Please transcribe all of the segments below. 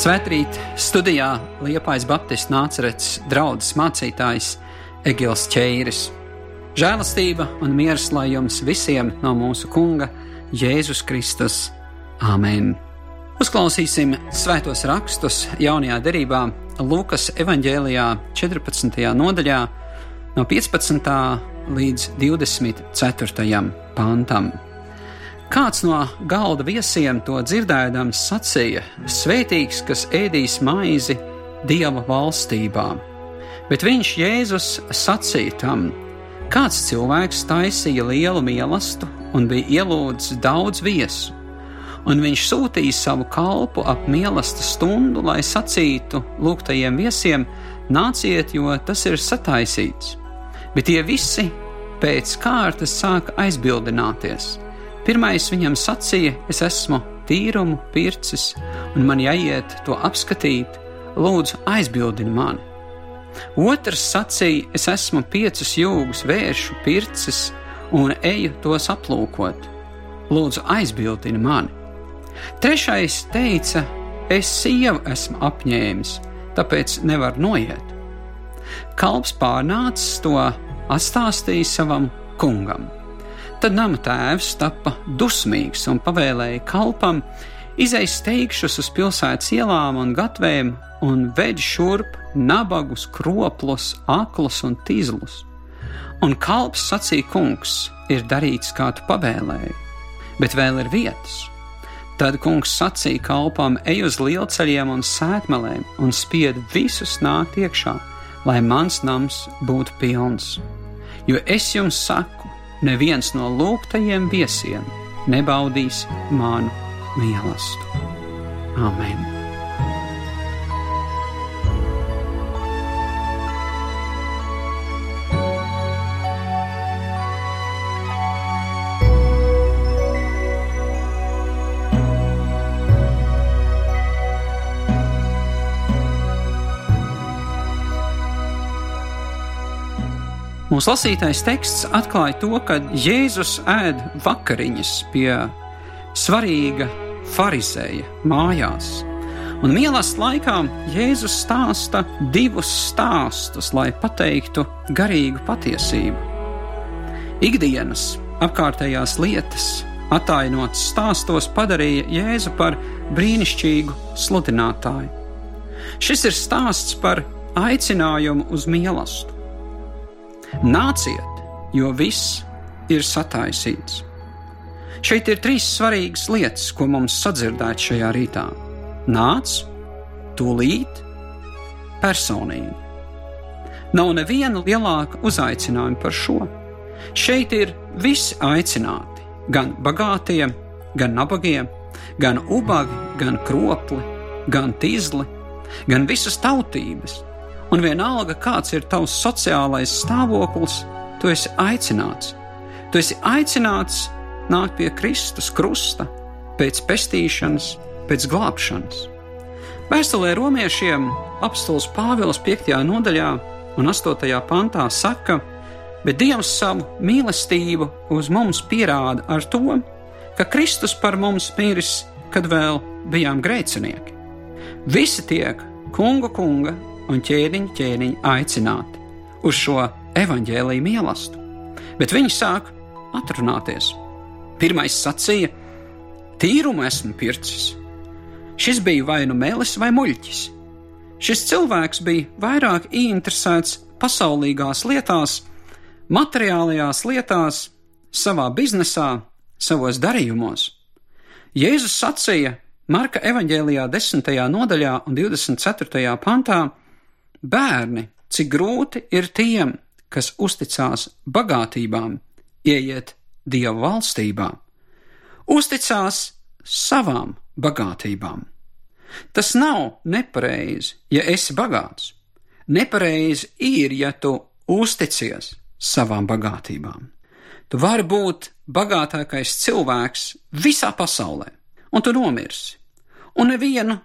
Svētrīt studijā Liepais Baptistu nācerets draudzes mācītājs Egils Čeiris. Žēlastība un miers lai jums visiem no mūsu Kunga Jēzus Kristus. Āmen! Uzklausīsim svētos rakstus jaunajā derībā Lūkas evanģēlijā 14. nodaļā no 15. līdz 24. pantam. Kāds no galda viesiem to dzirdēdams sacīja: Svētīgs, kas ēdīs maizi Dieva valstībā. Bet viņš Jēzus sacīja tam: Kāds cilvēks taisīja lielu mīlestību un bija ielūdzis daudz viesu, un viņš sūtīja savu kalpu ap mīlestības stundu, lai sacītu lūgtajiem viesiem: Nāciet, jo tas ir sataisīts. Bet tie visi pēc kārtas sāka aizbildināties Pirmais viņam sacīja: Es esmu tīrumu pircis, un man jāiet to apskatīt, lūdzu, aizbildini mani. Otrs sacīja: Es esmu piecus jūgus vēršu pircis un eju tos aplūkot. Lūdzu, aizbildini mani. Trešais teica: Es sievu esmu apņēmis, tāpēc nevaru noiet. Kalps pārnācis to atstāstīja savam kungam. Tad nama tēvs tapa dusmīgs un pavēlēja kalpam izēst steigšus uz pilsētas ielām un gatvēm un veģi šurp nabagus, kroplus, aklus un tīzlus. Un kalps sacīja, kungs, ir darīts, kā tu pavēlēji, bet vēl ir vietas. Tad kungs sacīja kalpam, ej uz lielceļiem un sēkmelēm un spied visus nākt iekšā, lai mans nams būtu pilns. Jo es jums saku, neviens no lūgtajiem viesiem nebaudīs manu mīlestību. Amen! Mūsu lasītais teksts atklāja to, ka Jēzus ēd vakariņas pie svarīga farizēja mājās. Un mīlestības laikā Jēzus stāsta divus stāstus, lai pateiktu garīgu patiesību. Ikdienas apkārtējās lietas, attēlotas stāstos, padarīja Jēzu par brīnišķīgu sludinātāju. Šis ir stāsts par aicinājumu uz mīlestību. Nāciet, jo viss ir sataisīts. Šeit ir trīs svarīgas lietas, ko mums sadzirdēt šajā rītā. Nāc, tūlīt, personīgi. Nav neviena lielāka uzaicinājuma par šo. Šeit ir visi aicināti, gan bagātie, gan nabagie, gan ubagi, gan kropli, gan tīzli, gan visas tautības, Un vienalga, kāds ir tavs sociālais stāvoklis, tu esi aicināts. Tu esi aicināts nākt pie Kristus krusta, pēc pestīšanas, pēc glābšanas. Vēstulē romiešiem apstults Pāvils 5. nodaļā un 8. pantā saka, bet Dievs savu mīlestību uz mums pierāda ar to, ka Kristus par mums miris, kad vēl bijām grēcinieki. Visi tiek kunga kunga un ķēniņi ķēniņi aicināti uz šo evaņģēlīju mīlestību, bet viņi sāk atrunāties. Pirmais sacīja: Tīrumu esmu pircis. Šis bija vai nu melis vai muļķis. Šis cilvēks bija vairāk ieinteresēts pasaulīgās lietās, materiālajās lietās, savā biznesā, savos darījumos. Jēzus sacīja Marka evanģēlijā 10. nodaļā un 24. pantā: Bērni, cik grūti ir tiem, kas uzticās bagātībām, ieiet Dieva valstībā, uzticās savām bagātībām. Tas nav nepareizi, ja esi bagāts. Nepareizi ir, ja tu uzticies savām bagātībām. Tu vari būt bagātākais cilvēks visā pasaulē, un tu nomirsi, un nevienu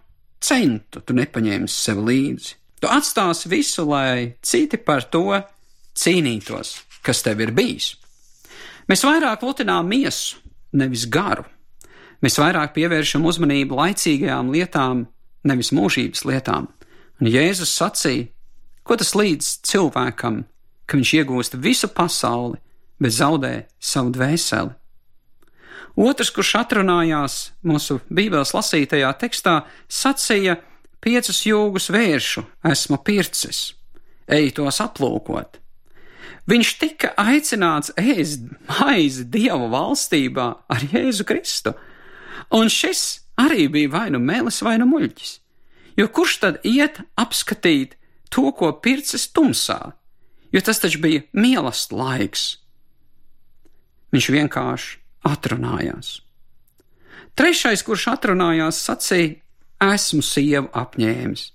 centu tu nepaņemsi sev līdzi. Tu atstāsi visu, lai citi par to cīnītos, kas tev ir bijis. Mēs vairāk lutinām miesu, nevis garu. Mēs vairāk pievēršam uzmanību laicīgajām lietām, nevis mūžības lietām. Un Jēzus sacīja, ko tas līdz cilvēkam, ka viņš iegūst visu pasauli, bet zaudē savu dvēseli. Otrs, kurš atrunājās mūsu Bībeles lasītajā tekstā, sacīja: Piecus jūgus vēršu esmu pircis, ej tos aplūkot. Viņš tika aicināts ēst maizi Dieva valstībā ar Jēzu Kristu, un šis arī bija vai nu mēlis, vai nu muļķis. Jo kurš tad iet apskatīt to, ko pircis tumsā, jo tas taču bija mīlestības laiks? Viņš vienkārši atrunājās. Trešais, kurš atrunājās, sacīja: Esmu sievu apņēmis.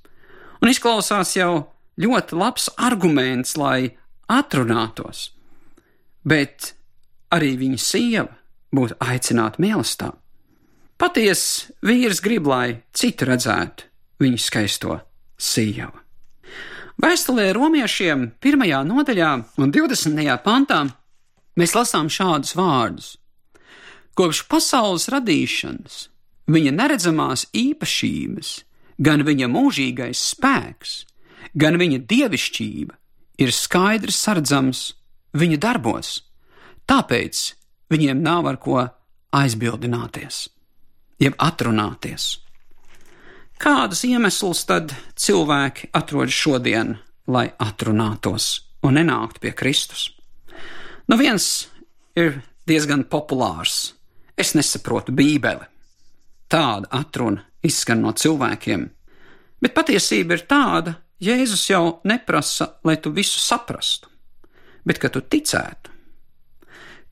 Un izklausās jau ļoti labs arguments, lai atrunātos, bet arī viņa sieva būtu aicināta mīlestībā. Patiesi vīrs grib, lai citi redzētu viņa skaisto sievu. Vēstulē romiešiem pirmajā nodaļā un 20. pantā mēs lasām šādus vārdus: Kopš pasaules radīšanas viņa neredzamās īpašības, gan viņa mūžīgais spēks, gan viņa dievišķība ir skaidrs sardzams viņa darbos, tāpēc viņiem nav ar ko aizbildināties, jeb atrunāties. Kādus iemeslus tad cilvēki atrod šodien, lai atrunātos un nenāktu pie Kristus? Nu, viens ir diezgan populārs. Es nesaprotu Bībeli. Tāda atruna izskan no cilvēkiem, bet patiesība ir tāda, Jēzus jau neprasa, lai tu visu saprastu, bet ka tu ticētu.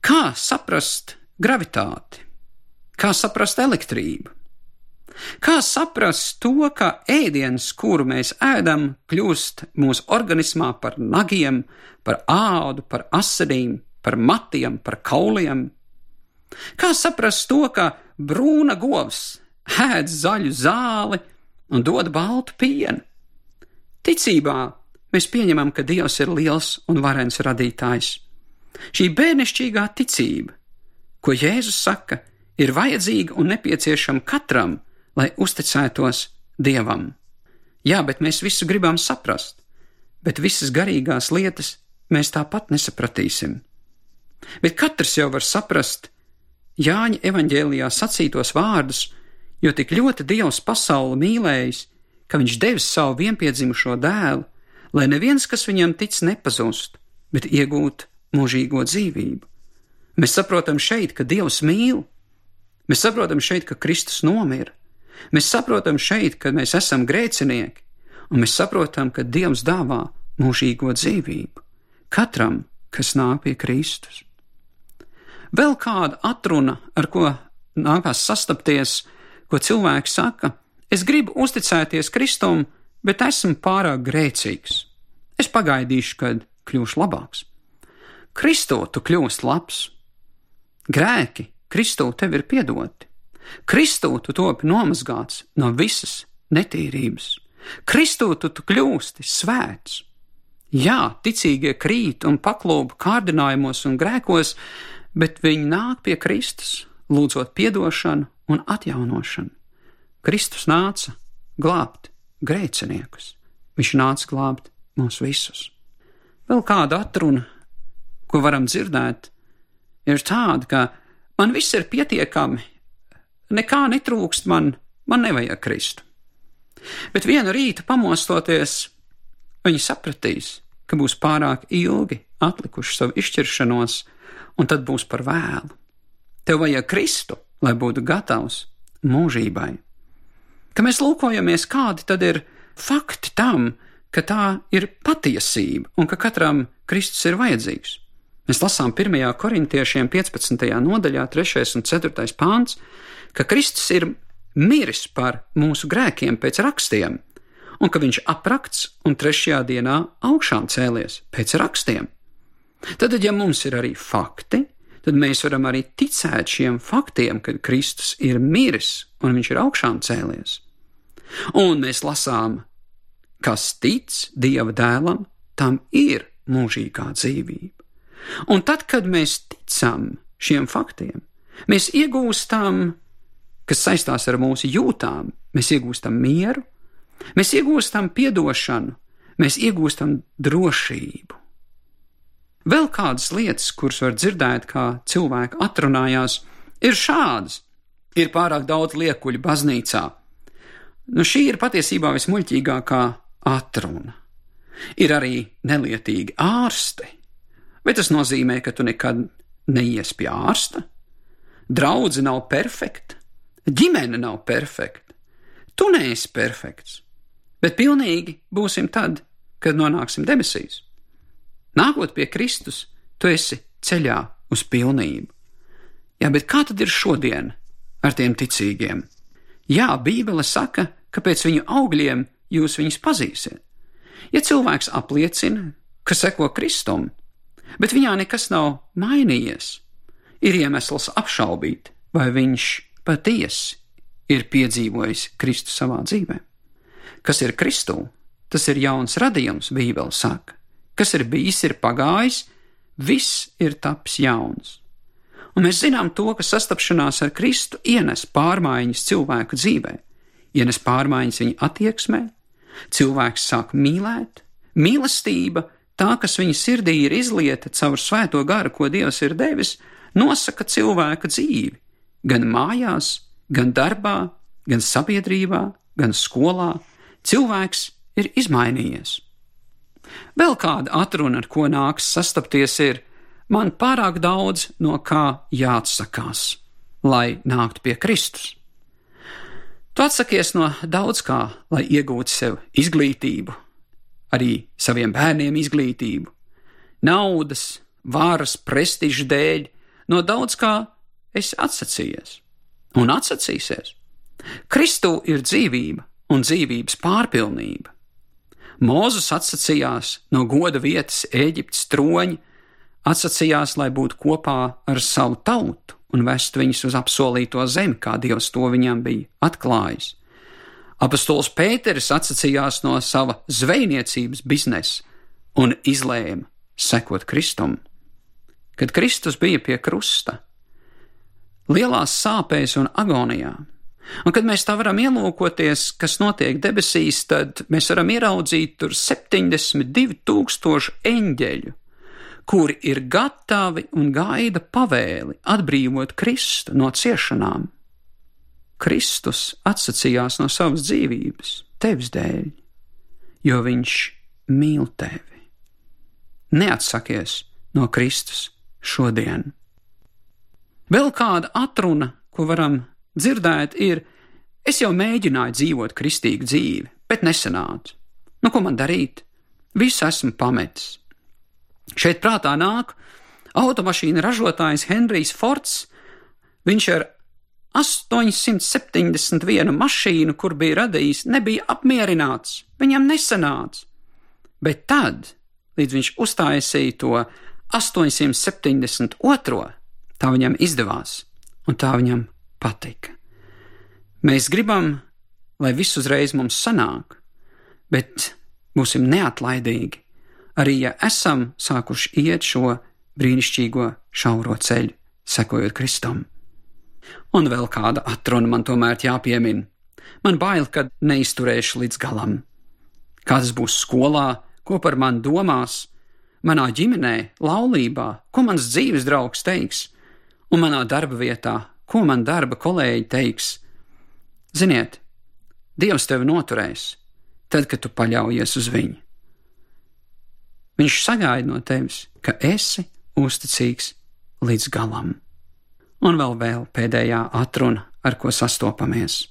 Kā saprast gravitāti? Kā saprast elektrību? Kā saprast to, ka ēdiens, kuru mēs ēdam, kļūst mūsu organismā par nagiem, par ādu, par asinīm, par matiem, par kauliem? Kā saprast to, ka brūna govs ēd zaļu zāli un dod baltu pienu? Ticībā mēs pieņemam, ka Dievs ir liels un varens radītājs. Šī bērnišķīgā ticība, ko Jēzus saka, ir vajadzīga un nepieciešama katram, lai uzticētos Dievam. Jā, bet mēs visu gribam saprast, bet visas garīgās lietas mēs tāpat nesapratīsim. Bet katrs jau var saprast Jāņa evaņģēlijā sacītos vārdus, jo tik ļoti Dievs pasauli mīlējis, ka viņš devis savu vienpiedzimušo dēlu, lai neviens, kas viņam tic, nepazust, bet iegūtu mūžīgo dzīvību. Mēs saprotam šeit, ka Dievs mīl, mēs saprotam šeit, ka Kristus nomira, mēs saprotam šeit, ka mēs esam grēcinieki, un mēs saprotam, ka Dievs dāvā mūžīgo dzīvību katram, kas nāk pie Kristus. Vēl kāda atruna, ar ko nākās sastapties, ko cilvēks saka, Es gribu uzticēties Kristum, bet esmu pārāk grēcīgs. Es pagaidīšu, kad kļūšu labāks. Kristū tu kļūsi labs. Grēki Kristū tev ir piedoti. Kristū tu topi nomazgāts no visas netīrības. Kristū tu, tu kļūsti svēts. Jā, ticīgie krīt un paklūp kārdinājumos un grēkos, bet viņi nāk pie Kristus, lūdzot atdošanu un atjaunošanu. Kristus nāca glābt grēciniekus, viņš nāca glābt mūs visus. Vēl kāda atruna, ko varam dzirdēt, ir tāda, ka man viss ir pietiekami, nekā netrūkst man, man nevajag Kristu. Bet vienu rītu pamostoties, viņi sapratīs, ka būs pārāk ilgi atlikuši savu izšķiršanos, un tad būs par vēlu. Tev vajag Kristu, lai būtu gatavs mūžībai ka mēs lūkojamies, kādi tad ir fakti tam, ka tā ir patiesība un ka katram Kristus ir vajadzīgs. Mēs lasām 1. korintiešiem 15. nodaļā, 3. un 4. pāns, ka Kristus ir miris par mūsu grēkiem pēc rakstiem, un ka viņš aprakts un trešajā dienā augšām cēlies pēc rakstiem. Tad, ja mums ir arī fakti, tad mēs varam arī ticēt šiem faktiem, ka Kristus ir miris un viņš ir augšām cēlies. Un mēs lasām, kas tic Dieva dēlam, tam ir mūžīgā dzīvība. Un tad, kad mēs ticam šiem faktiem, mēs iegūstam, kas saistās ar mūsu jūtām, mēs iegūstam mieru, mēs iegūstam atdošanu, mēs iegūstam drošību. Vēl kādas lietas, kuras var dzirdēt, kā cilvēki atrunājās, ir šādas. Ir pārāk daudz liekuļu baznīcā. Nu, šī ir patiesībā vismuļķīgākā atruna. Ir arī nelietīgi ārsti. Vai tas nozīmē, ka tu nekad neies pie ārsta? Draudze nav perfekta, ģimene nav perfekta, tu neesi perfekts, bet pilnīgi būsim tad, kad nonāksim debesīs. Nākot pie Kristus, tu esi ceļā uz pilnību. Jā, bet kā tad ir šodien ar tiem ticīgiem? Jā, Bībele saka, ka pēc viņu augļiem jūs viņus pazīsiet. Ja cilvēks apliecina, ka seko Kristum, bet viņā nekas nav mainījies, ir iemesls apšaubīt, vai viņš patiesi ir piedzīvojis Kristu savā dzīvē. Kas ir Kristū? Tas ir jauns radījums, Bībele saka. Kas ir bijis, ir pagājis, viss ir tapis jauns. Un mēs zinām to, ka sastapšanās ar Kristu ienes pārmaiņas cilvēku dzīvē, ienes pārmaiņas viņa attieksmē, cilvēks sāk mīlēt, mīlestība, tā, kas viņa sirdī ir izlieta caur svēto garu, ko Dievs ir devis, nosaka cilvēka dzīvi gan mājās, gan darbā, gan sabiedrībā, gan skolā. Cilvēks ir izmainījies. Vēl kāda atruna, ar ko nāks sastapties, ir: man pārāk daudz no kā jāatsakās, lai nāktu pie Kristus. Tu atsakies no daudz kā, lai iegūtu sev izglītību, arī saviem bērniem izglītību, naudas, varas, prestiža dēļ, no daudz kā esi atsacījies un atsacīsies. Kristū ir dzīvība un dzīvības pārpilnība. Mūzus atsacījās no goda vietas Eģiptes troņa, atsacījās, lai būtu kopā ar savu tautu un vest viņus uz apsolīto zemi, kā Dievs to viņam bija atklājis. Apostols Pēteris atsacījās no sava zvejniecības biznesa un izlēma sekot Kristum. Kad Kristus bija pie krusta, lielās sāpēs un agonijā, un kad mēs tā varam ielūkoties, kas notiek debesīs, tad mēs varam ieraudzīt tur 72 tūkstošu eņģeļu, kuri ir gatavi un gaida pavēli atbrīvot Kristu no ciešanām. Kristus atsacījās no savas dzīvības tevis dēļ, jo viņš mīl tevi. Neatsakies no Kristus šodien. Vēl kāda atruna, ko varam dzirdēt, ir: Es jau mēģināju dzīvot kristīgu dzīvi, bet nesanāca. Nu, ko man darīt? Visu esmu pametis. Šeit prātā nāk automašīna ražotājs Henrijs Fords. Viņš ar 871 mašīnu, kur bija radījis, nebija apmierināts. Viņam nesanāca. Bet tad, līdz viņš uztaisīja to 872. tā viņam izdevās, un tā viņam patika. Mēs gribam, lai viss uzreiz mums sanāk, bet būsim neatlaidīgi, arī ja esam sākuši iet šo brīnišķīgo šauro ceļu, sekojot Kristum. Un vēl kāda atruna man tomēr jāpiemina. Man bail, ka neizturēšu līdz galam. Kāds būs skolā, ko par mani domās, manā ģimenē, laulībā, ko mans dzīves draugs teiks, un manā darba vietā, ko man darba kolēģi teiks. Ziniet, Dievs tevi noturēs, tad, kad tu paļaujies uz viņu. Viņš sagaida no tevis, ka esi uzticīgs līdz galam. Un vēl, vēl pēdējā atruna, ar ko sastopamies.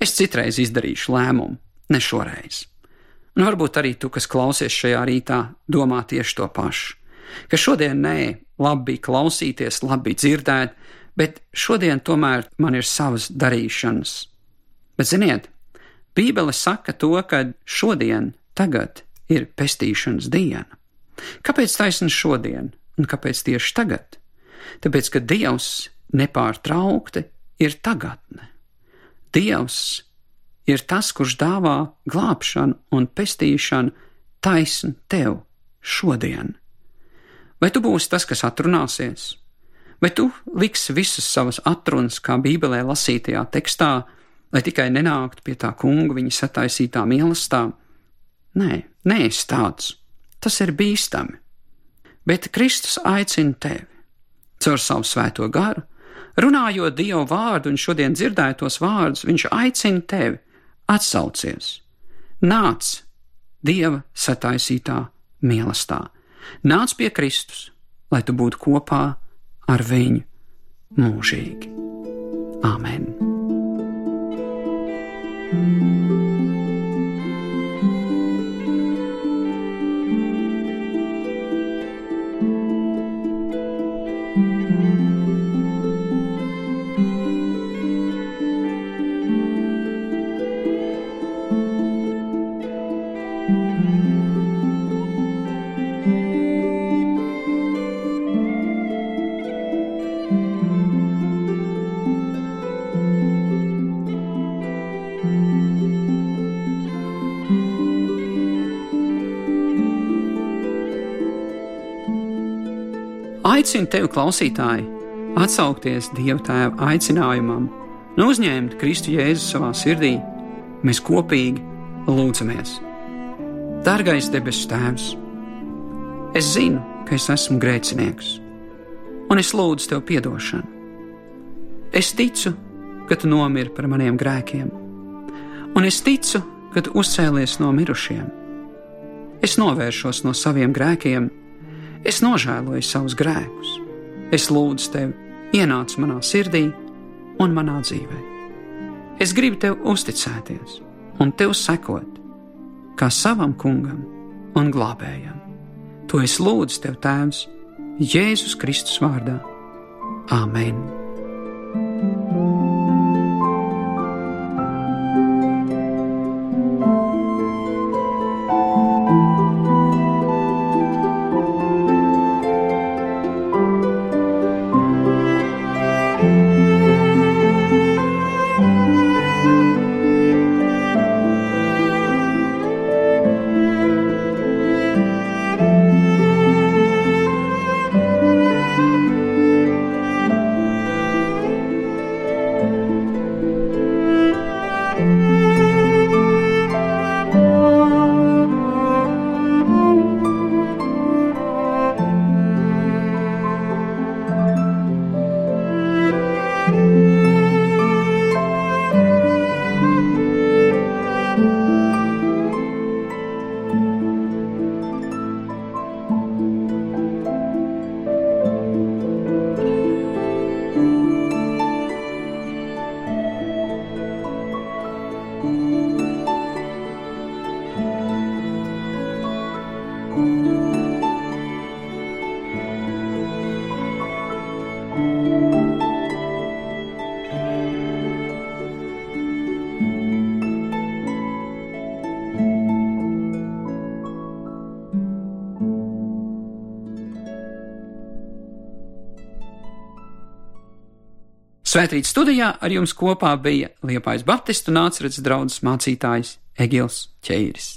Es citreiz izdarīšu lēmumu, ne šoreiz. Un varbūt arī tu, kas klausies šajā rītā, domā tieši to pašu. Ka šodien nē, labi bija klausīties, labi dzirdēt, bet šodien tomēr man ir savas darīšanas. Bet ziniet, Bībele saka to, ka šodien, tagad ir pestīšanas diena. Kāpēc taisni šodien un kāpēc tieši tagad? Tāpēc, ka Dievs nepārtraukti ir tagadne. Dievs ir tas, kurš dāvā glābšanu un pestīšanu taisni tev šodien. Vai tu būsi tas, kas atrunāsies, vai tu liksi visas savas atrunas, kā Bībelē lasītajā tekstā, lai tikai nenāktu pie tā kunga viņa sataisītā mīlestā. Nē, nē, es tāds, tas ir bīstami. Bet Kristus aicina tevi. Caur savu svēto garu, runājot Dievu vārdu un šodien dzirdētos vārdus, viņš aicina tevi. Atsaucies, nāc Dieva sataisītā mīlestā, nāc pie Kristus, lai tu būtu kopā ar viņu mūžīgi. Āmen! Aicinu tevi, klausītāji, atsaukties Dieva tēva aicinājumam, un uzņemt Kristu Jēzu savā sirdī. Mēs kopīgi lūdzamies. Dargais debesu Tēvs, es zinu, ka es esmu grēcinieks, un es lūdzu Tev atdošanu. Es ticu, ka Tu nomiri par maniem grēkiem, un es ticu, ka Tu uzcēlies no mirušiem. Es novēršos no saviem grēkiem Es nožēloju savus grēkus. Es lūdzu tevi, ienāc manā sirdī un manā dzīvē. Es gribu tev uzticēties un tev sekot, kā savam kungam un glābējam. To es lūdzu tev, Tēvs, Jēzus Kristus vārdā. Āmen! Svētrīt studijā ar jums kopā bija Liepais Baptistu nācijas draugs mācītājs Egils Čeiris.